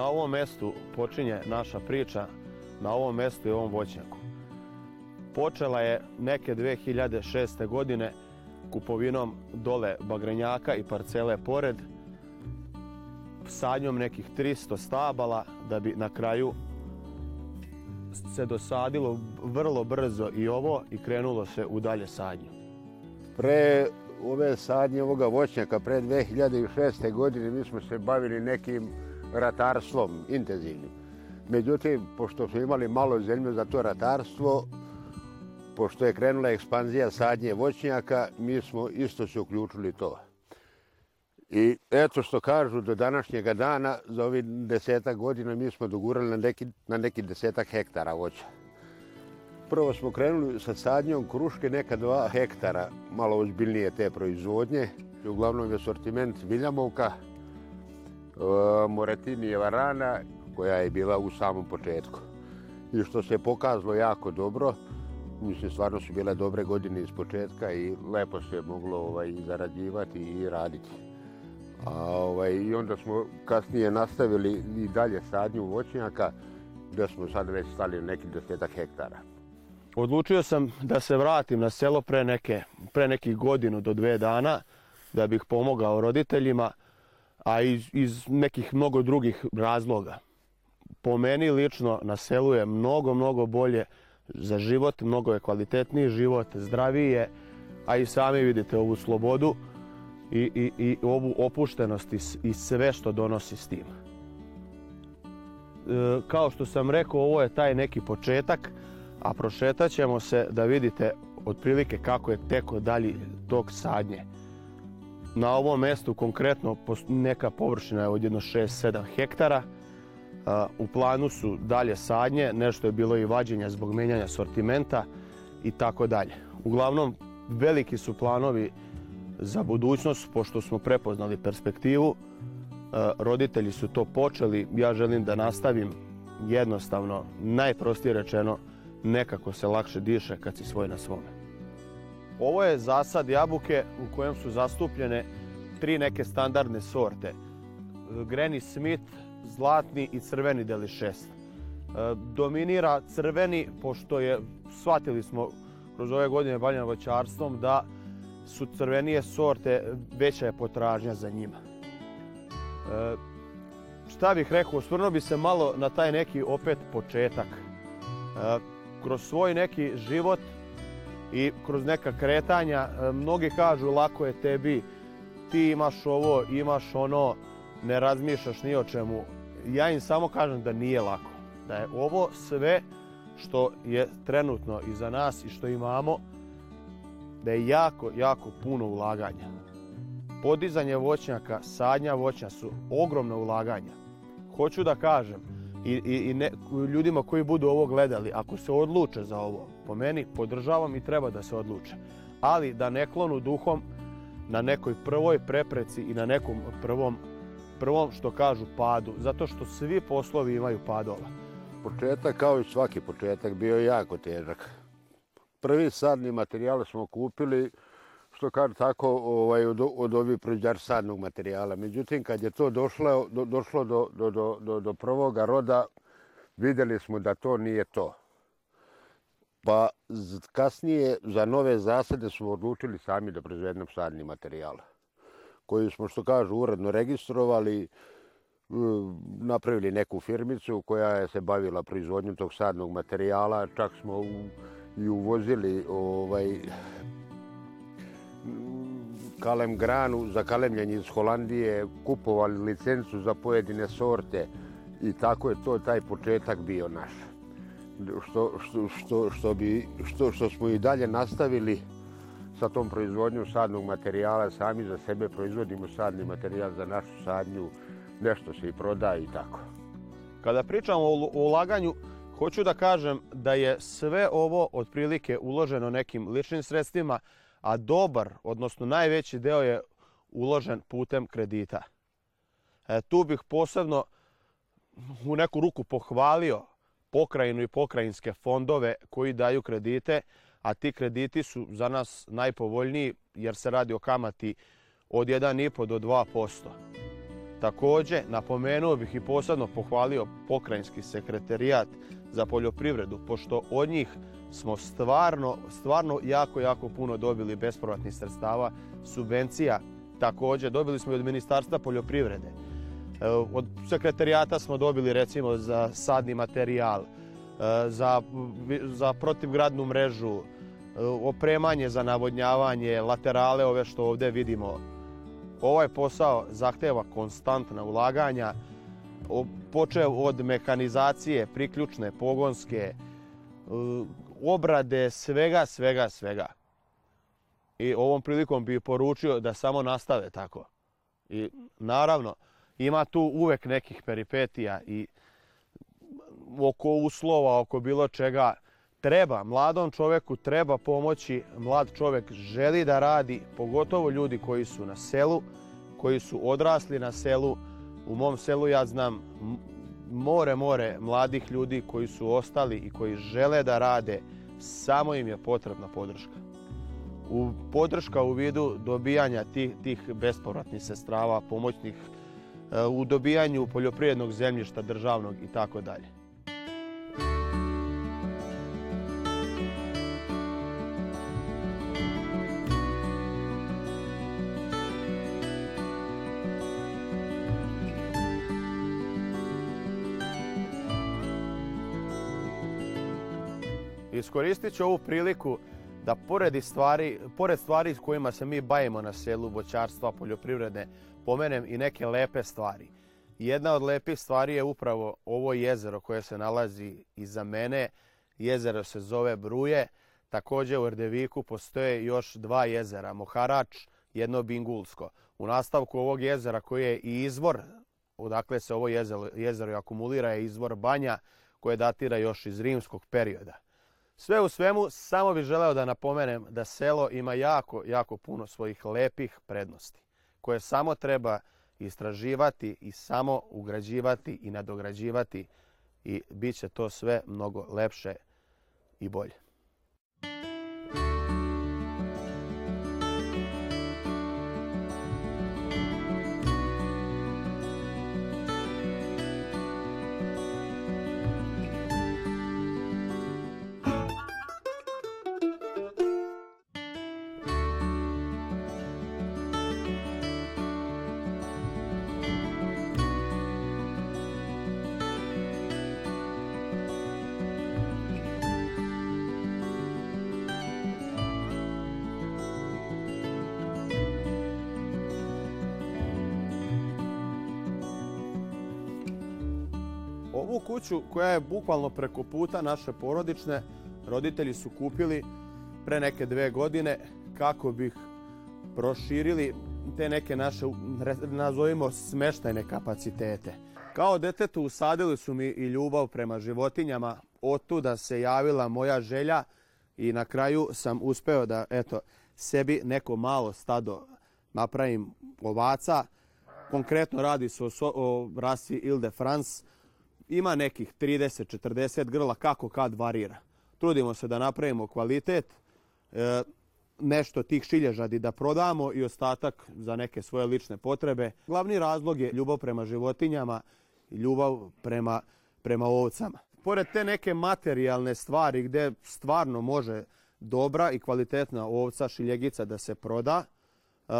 Na ovom mestu počinje naša priča, na ovom mestu i ovom voćnjaku. Počela je neke 2006. godine kupovinom dole bagrenjaka i parcele pored, sadnjom nekih 300 stabala da bi na kraju se dosadilo vrlo brzo i ovo i krenulo se u dalje sadnju. Pre ove sadnje ovoga voćnjaka, pre 2006. godine mi smo se bavili nekim ratarstvom intenzivnim. Međutim, pošto smo imali malo zemlju za to ratarstvo, pošto je krenula ekspanzija sadnje voćnjaka, mi smo isto se uključili to. I eto što kažu do današnjega dana, za ovih desetak godina mi smo dogurali na neki, na neki desetak hektara voća. Prvo smo krenuli sa sadnjom kruške neka dva hektara, malo ozbiljnije te proizvodnje. Uglavnom je sortiment Viljamovka, E, Moratinijeva rana koja je bila u samom početku. I što se pokazalo jako dobro, mislim stvarno su bile dobre godine iz početka i lepo se moglo ovaj, zarađivati i raditi. A, ovaj, I onda smo kasnije nastavili i dalje sadnju voćnjaka, gdje da smo sad već stali nekih desetak hektara. Odlučio sam da se vratim na selo pre, neke, pre nekih godinu do dve dana, da bih pomogao roditeljima a iz, iz nekih mnogo drugih razloga. Po meni lično na selu je mnogo, mnogo bolje za život, mnogo je kvalitetniji život, zdravije, a i sami vidite ovu slobodu i, i, i ovu opuštenost i, i sve što donosi s tim. E, kao što sam rekao, ovo je taj neki početak, a prošetat ćemo se da vidite otprilike kako je teko dalje tog sadnje. Na ovom mjestu konkretno neka površina je od jedno 6-7 hektara. U planu su dalje sadnje, nešto je bilo i vađenja zbog menjanja sortimenta i tako dalje. Uglavnom, veliki su planovi za budućnost, pošto smo prepoznali perspektivu. Roditelji su to počeli, ja želim da nastavim jednostavno, najprostije rečeno, nekako se lakše diše kad si svoj na svome. Ovo je zasad jabuke u kojem su zastupljene tri neke standardne sorte. Granny Smith, zlatni i crveni deli e, Dominira crveni, pošto je, shvatili smo kroz ove godine bavljena voćarstvom, da su crvenije sorte, veća je potražnja za njima. E, šta bih rekao, osvrnuo bi se malo na taj neki opet početak. E, kroz svoj neki život i kroz neka kretanja, e, mnogi kažu lako je tebi, ti imaš ovo, imaš ono, ne razmišljaš ni o čemu. Ja im samo kažem da nije lako, da je ovo sve što je trenutno iza nas i što imamo, da je jako, jako puno ulaganja. Podizanje voćnjaka, sadnja voćnja su ogromna ulaganja. Hoću da kažem, i, i, i ne, ljudima koji budu ovo gledali, ako se odluče za ovo, po meni podržavam i treba da se odluče. Ali da ne klonu duhom na nekoj prvoj prepreci i na nekom prvom, prvom što kažu padu, zato što svi poslovi imaju padova. Početak, kao i svaki početak, bio je jako težak. Prvi sadni materijal smo kupili što kaže tako, ovaj, od, od ovih prođarsadnog materijala. Međutim, kad je to došlo, do, došlo do, do, do, do prvoga roda, videli smo da to nije to. Pa kasnije za nove zasade smo odlučili sami da proizvedemo sadni materijal koji smo, što kažu, uredno registrovali, e, napravili neku firmicu koja je se bavila proizvodnjom tog sadnog materijala, čak smo u, i uvozili ovaj, kalem granu za kalemljenje iz Holandije, kupovali licencu za pojedine sorte i tako je to taj početak bio naš. Što, što, što, što, bi, što, što smo i dalje nastavili sa tom proizvodnjom sadnog materijala, sami za sebe proizvodimo sadni materijal za našu sadnju, nešto se i prodaje i tako. Kada pričamo o ulaganju, hoću da kažem da je sve ovo otprilike uloženo nekim ličnim sredstvima, a dobar, odnosno najveći deo je uložen putem kredita. E, tu bih posebno u neku ruku pohvalio pokrajinu i pokrajinske fondove koji daju kredite, a ti krediti su za nas najpovoljniji jer se radi o kamati od 1,5 do 2%. Takođe, napomenuo bih i posebno pohvalio pokrajinski sekretarijat za poljoprivredu, pošto od njih smo stvarno, stvarno jako, jako puno dobili bespovratnih sredstava, subvencija takođe, dobili smo i od Ministarstva poljoprivrede. E, od sekretarijata smo dobili recimo za sadni materijal, e, za, za protivgradnu mrežu, e, opremanje za navodnjavanje, laterale ove što ovde vidimo. Ovaj posao zahteva konstantna ulaganja, počeo od mehanizacije, priključne, pogonske, obrade, svega, svega, svega. I ovom prilikom bi poručio da samo nastave tako. I naravno, ima tu uvek nekih peripetija i oko uslova, oko bilo čega. Treba, mladom čoveku treba pomoći, mlad čovek želi da radi, pogotovo ljudi koji su na selu, koji su odrasli na selu. U mom selu ja znam more, more mladih ljudi koji su ostali i koji žele da rade, samo im je potrebna podrška. U podrška u vidu dobijanja tih, tih bespovratnih sestrava, pomoćnih, e, u dobijanju poljoprivrednog zemljišta državnog i tako dalje. Iskoristit ću ovu priliku da pored stvari, pored stvari s kojima se mi bavimo na selu, voćarstva, poljoprivrede, pomenem i neke lepe stvari. Jedna od lepih stvari je upravo ovo jezero koje se nalazi iza mene. Jezero se zove Bruje. Takođe u Erdeviku postoje još dva jezera, Moharač, jedno Bingulsko. U nastavku ovog jezera koji je i izvor, odakle se ovo jezero, jezero akumulira, je izvor banja koje datira još iz rimskog perioda. Sve u svemu, samo bih želeo da napomenem da selo ima jako, jako puno svojih lepih prednosti, koje samo treba istraživati i samo ugrađivati i nadograđivati i bit će to sve mnogo lepše i bolje. Ovu kuću koja je bukvalno preko puta naše porodične, roditelji su kupili pre neke dve godine kako bi proširili te neke naše, nazovimo, smeštajne kapacitete. Kao detetu usadili su mi i ljubav prema životinjama, otuda se javila moja želja i na kraju sam uspeo da eto, sebi neko malo stado napravim ovaca. Konkretno radi se o, so, o rasi Ile de France, Ima nekih 30-40 grla, kako kad varira. Trudimo se da napravimo kvalitet, e, nešto tih šilježadi da prodamo i ostatak za neke svoje lične potrebe. Glavni razlog je ljubav prema životinjama i ljubav prema, prema ovcama. Pored te neke materijalne stvari gdje stvarno može dobra i kvalitetna ovca šiljegica da se proda, e,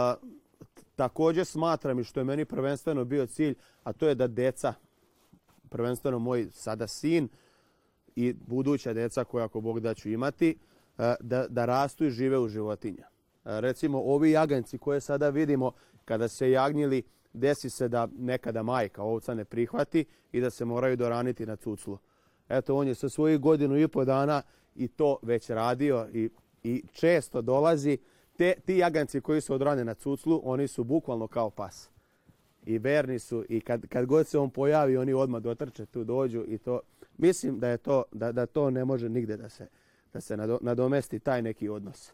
također smatram i što je meni prvenstveno bio cilj, a to je da deca prvenstveno moj sada sin i buduća deca koja ako Bog da ću imati, e, da, da rastu i žive u životinja. E, recimo ovi jaganjci koje sada vidimo kada se jagnjili, desi se da nekada majka ovca ne prihvati i da se moraju doraniti na cuclu. Eto, on je sa svojih godinu i po dana i to već radio i, i često dolazi. Te, ti jaganci koji su odrane na cuclu, oni su bukvalno kao pas i verni su i kad, kad god se on pojavi oni odmah dotrče tu dođu i to mislim da je to da, da to ne može nigde da se da se nadomesti taj neki odnos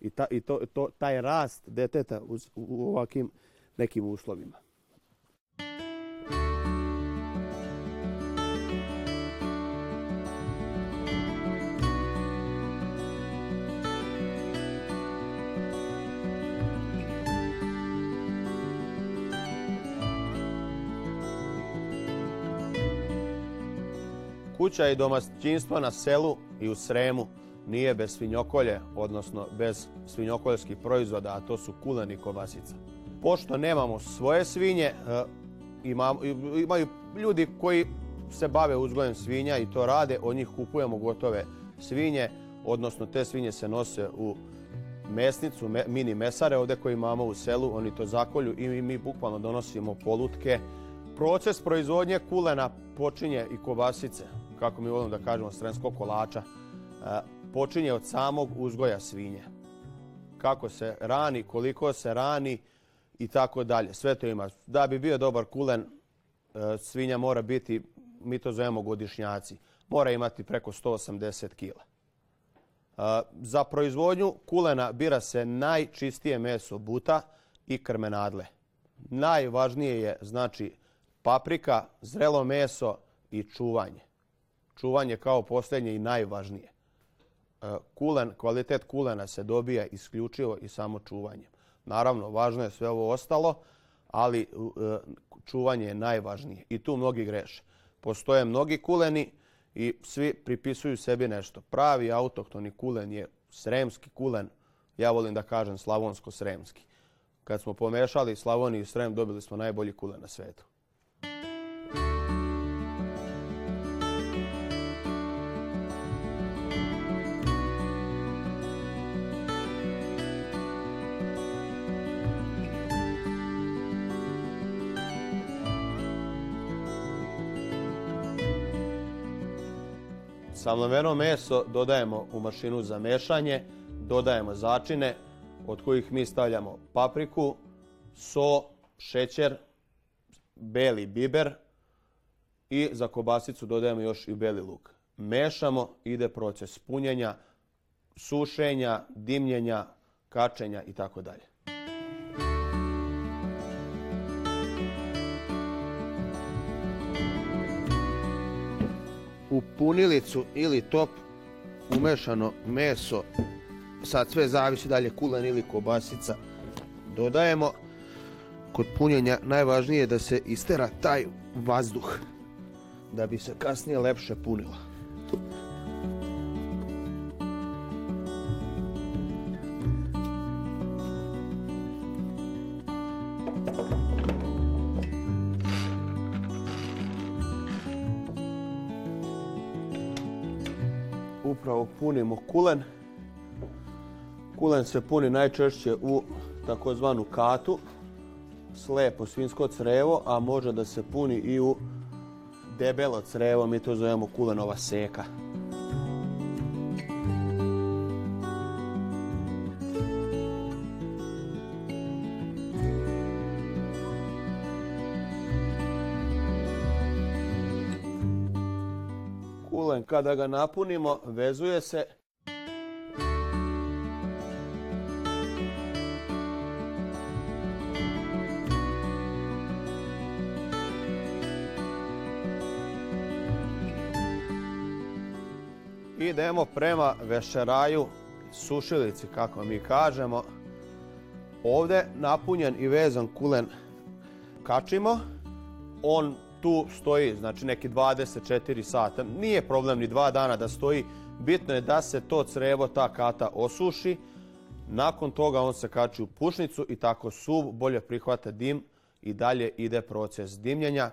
i, ta, i to, to, taj rast deteta u, u ovakvim nekim uslovima Kuća i domaćinstva na selu i u Sremu nije bez svinjokolje, odnosno bez svinjokoljskih proizvoda, a to su kulen i kobasica. Pošto nemamo svoje svinje, e, imamo, imaju ljudi koji se bave uzgojem svinja i to rade, od njih kupujemo gotove svinje, odnosno te svinje se nose u mesnicu, mini mesare ovde koje imamo u selu, oni to zakolju i mi bukvalno donosimo polutke. Proces proizvodnje kulena počinje i kobasice kako mi volimo da kažemo, srenskog kolača, e, počinje od samog uzgoja svinje. Kako se rani, koliko se rani i tako dalje. Sve to ima. Da bi bio dobar kulen, e, svinja mora biti, mi to zovemo godišnjaci, mora imati preko 180 kila. E, za proizvodnju kulena bira se najčistije meso buta i krmenadle. Najvažnije je znači paprika, zrelo meso i čuvanje čuvanje kao poslednje i najvažnije. E, kulen, kvalitet kulena se dobija isključivo i samo čuvanjem. Naravno, važno je sve ovo ostalo, ali e, čuvanje je najvažnije i tu mnogi greše. Postoje mnogi kuleni i svi pripisuju sebi nešto. Pravi autohtoni kulen je sremski kulen, ja volim da kažem slavonsko-sremski. Kad smo pomešali Slavoniju i Srem, dobili smo najbolji kulen na svetu. Savlameno meso dodajemo u mašinu za mešanje, dodajemo začine od kojih mi stavljamo papriku, so, šećer, beli biber i za kobasicu dodajemo još i beli luk. Mešamo, ide proces punjenja, sušenja, dimljenja, kačenja i tako dalje. u punilicu ili top umešano meso, sad sve zavisi dalje kulen ili kobasica, dodajemo. Kod punjenja najvažnije je da se istera taj vazduh da bi se kasnije lepše punilo upravo punimo kulen. Kulen se puni najčešće u takozvanu katu, slepo svinsko crevo, a može da se puni i u debelo crevo, mi to zovemo kulenova seka. kada ga napunimo, vezuje se idemo prema vešeraju, sušilici kako mi kažemo. Ovde napunjen i vezan kulen kačimo. On tu stoji, znači neki 24 sata, nije problem ni dva dana da stoji, bitno je da se to crevo, ta kata osuši, nakon toga on se kači u pušnicu i tako suv bolje prihvata dim i dalje ide proces dimljenja.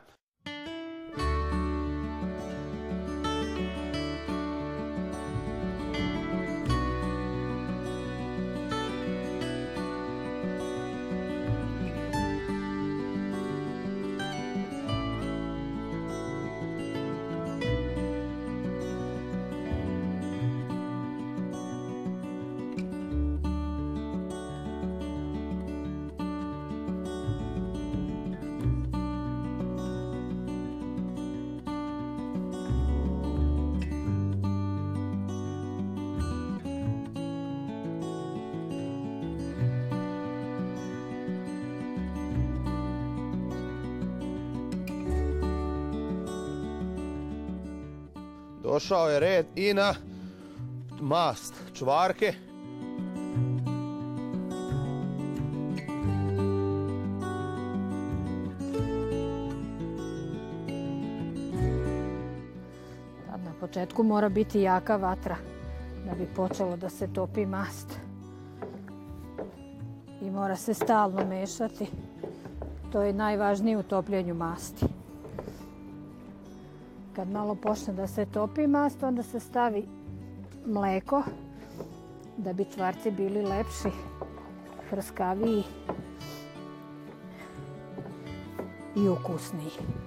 Došao je red i na mast čvarke. Na početku mora biti jaka vatra da bi počelo da se topi mast. I mora se stalno mešati. To je najvažnije u topljenju masti. Kad malo počne da se topi mast, onda se stavi mleko da bi čvarci bili lepši, hrskaviji i ukusniji.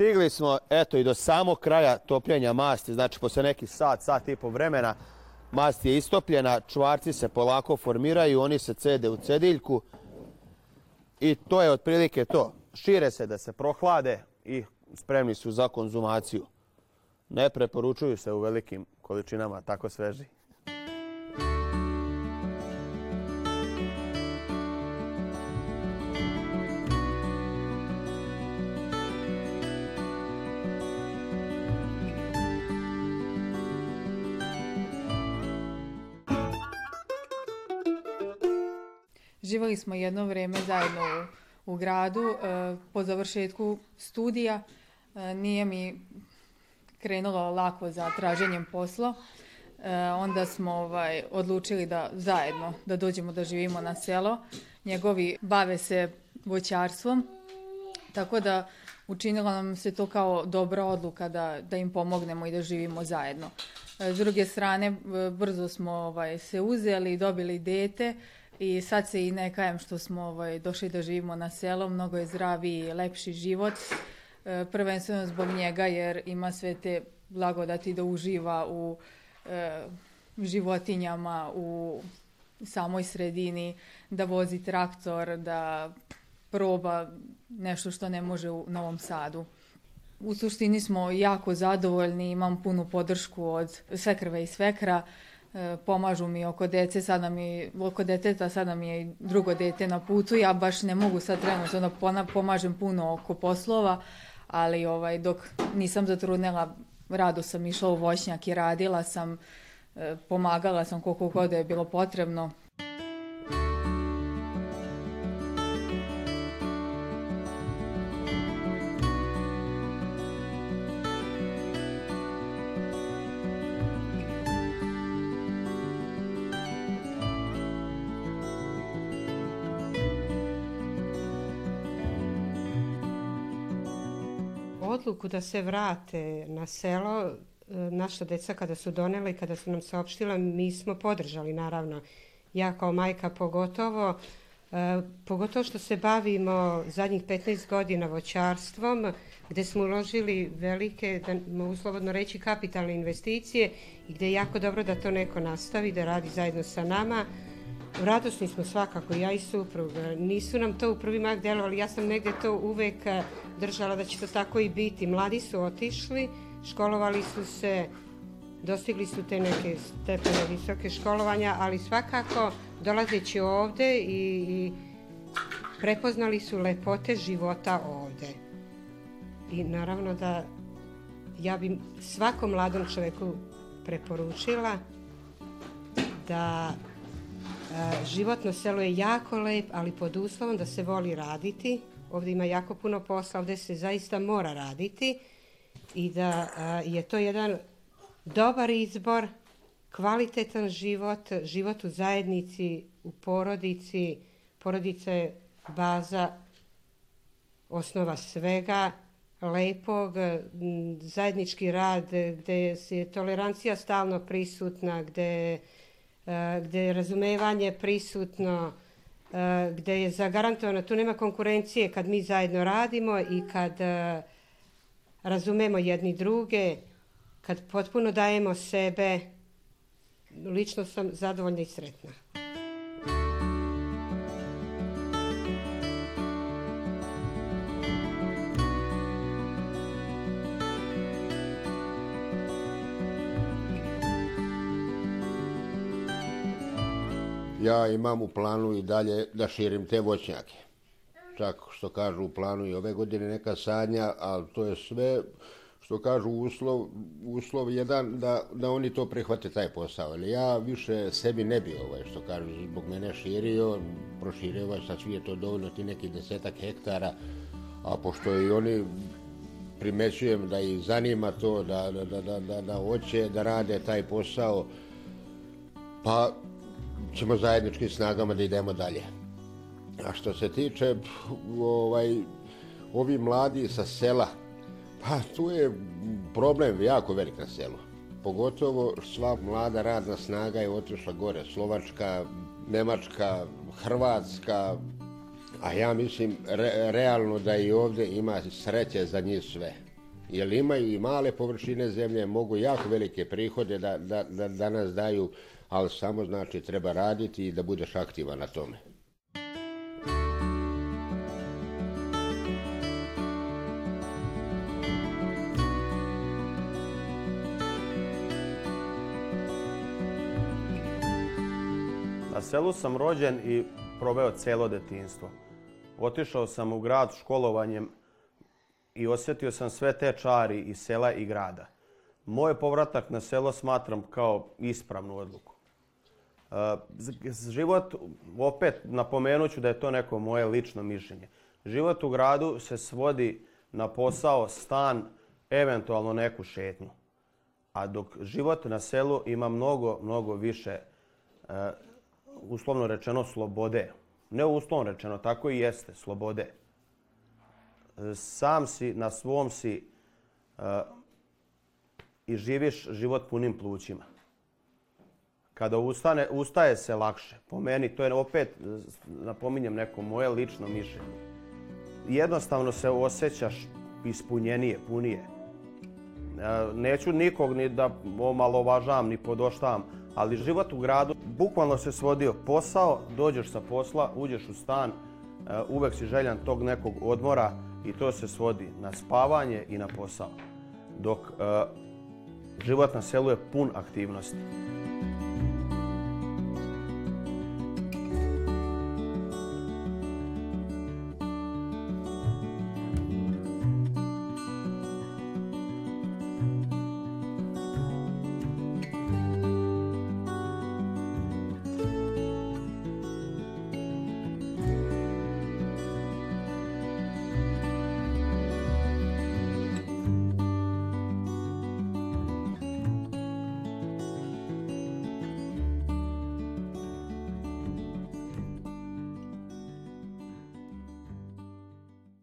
Stigli smo eto i do samog kraja topljenja masti, znači posle nekih sat, sat i po vremena mast je istopljena, čvarci se polako formiraju, oni se cede u cediljku i to je otprilike to. Šire se da se prohlade i spremni su za konzumaciju. Ne preporučuju se u velikim količinama tako sveži. živali smo jedno vrijeme zajedno u, u gradu. E, po završetku studija e, nije mi krenulo lako za traženjem posla. E, onda smo ovaj, odlučili da zajedno, da dođemo da živimo na selo. Njegovi bave se voćarstvom, tako da učinila nam se to kao dobra odluka da, da im pomognemo i da živimo zajedno. E, s druge strane, brzo smo ovaj, se uzeli i dobili dete i sad se i ne kajem što smo ovaj, došli da živimo na selo, mnogo je zdraviji, lepši život, e, prvenstveno zbog njega jer ima sve te blagodati da uživa u e, životinjama, u samoj sredini, da vozi traktor, da proba nešto što ne može u Novom Sadu. U suštini smo jako zadovoljni, imam punu podršku od svekrve i svekra. E, pomažu mi oko dece, sada mi, oko deteta, sada mi je i drugo dete na putu, ja baš ne mogu sad trenutno da pomažem puno oko poslova, ali ovaj, dok nisam zatrudnela, rado sam išla u voćnjak i radila sam, e, pomagala sam koliko god je bilo potrebno, odluku da se vrate na selo, e, naša deca kada su donela i kada su nam saopštila, mi smo podržali naravno. Ja kao majka pogotovo, e, pogotovo što se bavimo zadnjih 15 godina voćarstvom, gde smo uložili velike, da mogu slobodno reći, kapitalne investicije i gde je jako dobro da to neko nastavi, da radi zajedno sa nama. Radosni smo svakako, ja i suprug. Nisu nam to u prvi mah delovali, ja sam negde to uvek eh, držala da će to tako i biti. Mladi su otišli, školovali su se, dostigli su te neke stepene visoke školovanja, ali svakako dolazeći ovde i, i prepoznali su lepote života ovde. I naravno da ja bi svakom mladom čoveku preporučila da Život na selu je jako lep, ali pod uslovom da se voli raditi. Ovde ima jako puno posla, ovde se zaista mora raditi i da je to jedan dobar izbor, kvalitetan život, život u zajednici, u porodici. Porodica je baza, osnova svega, lepog, zajednički rad gde je tolerancija stalno prisutna, gdje E, gdje je razumevanje prisutno, e, gdje je zagarantovano, tu nema konkurencije kad mi zajedno radimo i kad e, razumemo jedni druge, kad potpuno dajemo sebe, lično sam zadovoljna i sretna. ja imam u planu i dalje da širim te voćnjake. Čak što kažu u planu i ove godine neka sadnja, ali to je sve što kažu uslov, uslov jedan da, da oni to prihvate taj posao. Ali ja više sebi ne bi ovaj, što kažu, zbog mene širio, proširio ovaj, sad svi je to dovoljno ti nekih desetak hektara, a pošto i oni primećujem da ih zanima to, da, da, da, da, da, da hoće da rade taj posao, pa ćemo zajedničkim snagama da idemo dalje. A što se tiče ovaj, ovi mladi sa sela, pa tu je problem jako velik na selu. Pogotovo sva mlada radna snaga je otišla gore. Slovačka, Nemačka, Hrvatska, a ja mislim re, realno da i ovde ima sreće za njih sve. Jer imaju i male površine zemlje, mogu jako velike prihode da, da, da danas daju ali samo znači treba raditi i da budeš aktivan na tome. Na selu sam rođen i proveo celo detinstvo. Otišao sam u grad školovanjem i osjetio sam sve te čari iz sela i grada. Moj povratak na selo smatram kao ispravnu odluku. Uh, život, opet napomenuću da je to neko moje lično mišljenje. Život u gradu se svodi na posao, stan, eventualno neku šetnju. A dok život na selu ima mnogo, mnogo više, uh, uslovno rečeno, slobode. Ne uslovno rečeno, tako i jeste, slobode. Sam si, na svom si uh, i živiš život punim plućima. Kada ustane, ustaje se lakše. Po meni, to je opet, napominjem neko moje lično mišljenje. Jednostavno se osjećaš ispunjenije, punije. E, neću nikog ni da omalovažavam, ni podoštavam, ali život u gradu bukvalno se svodio posao, dođeš sa posla, uđeš u stan, e, uvek si željan tog nekog odmora i to se svodi na spavanje i na posao. Dok e, život na selu je pun aktivnosti.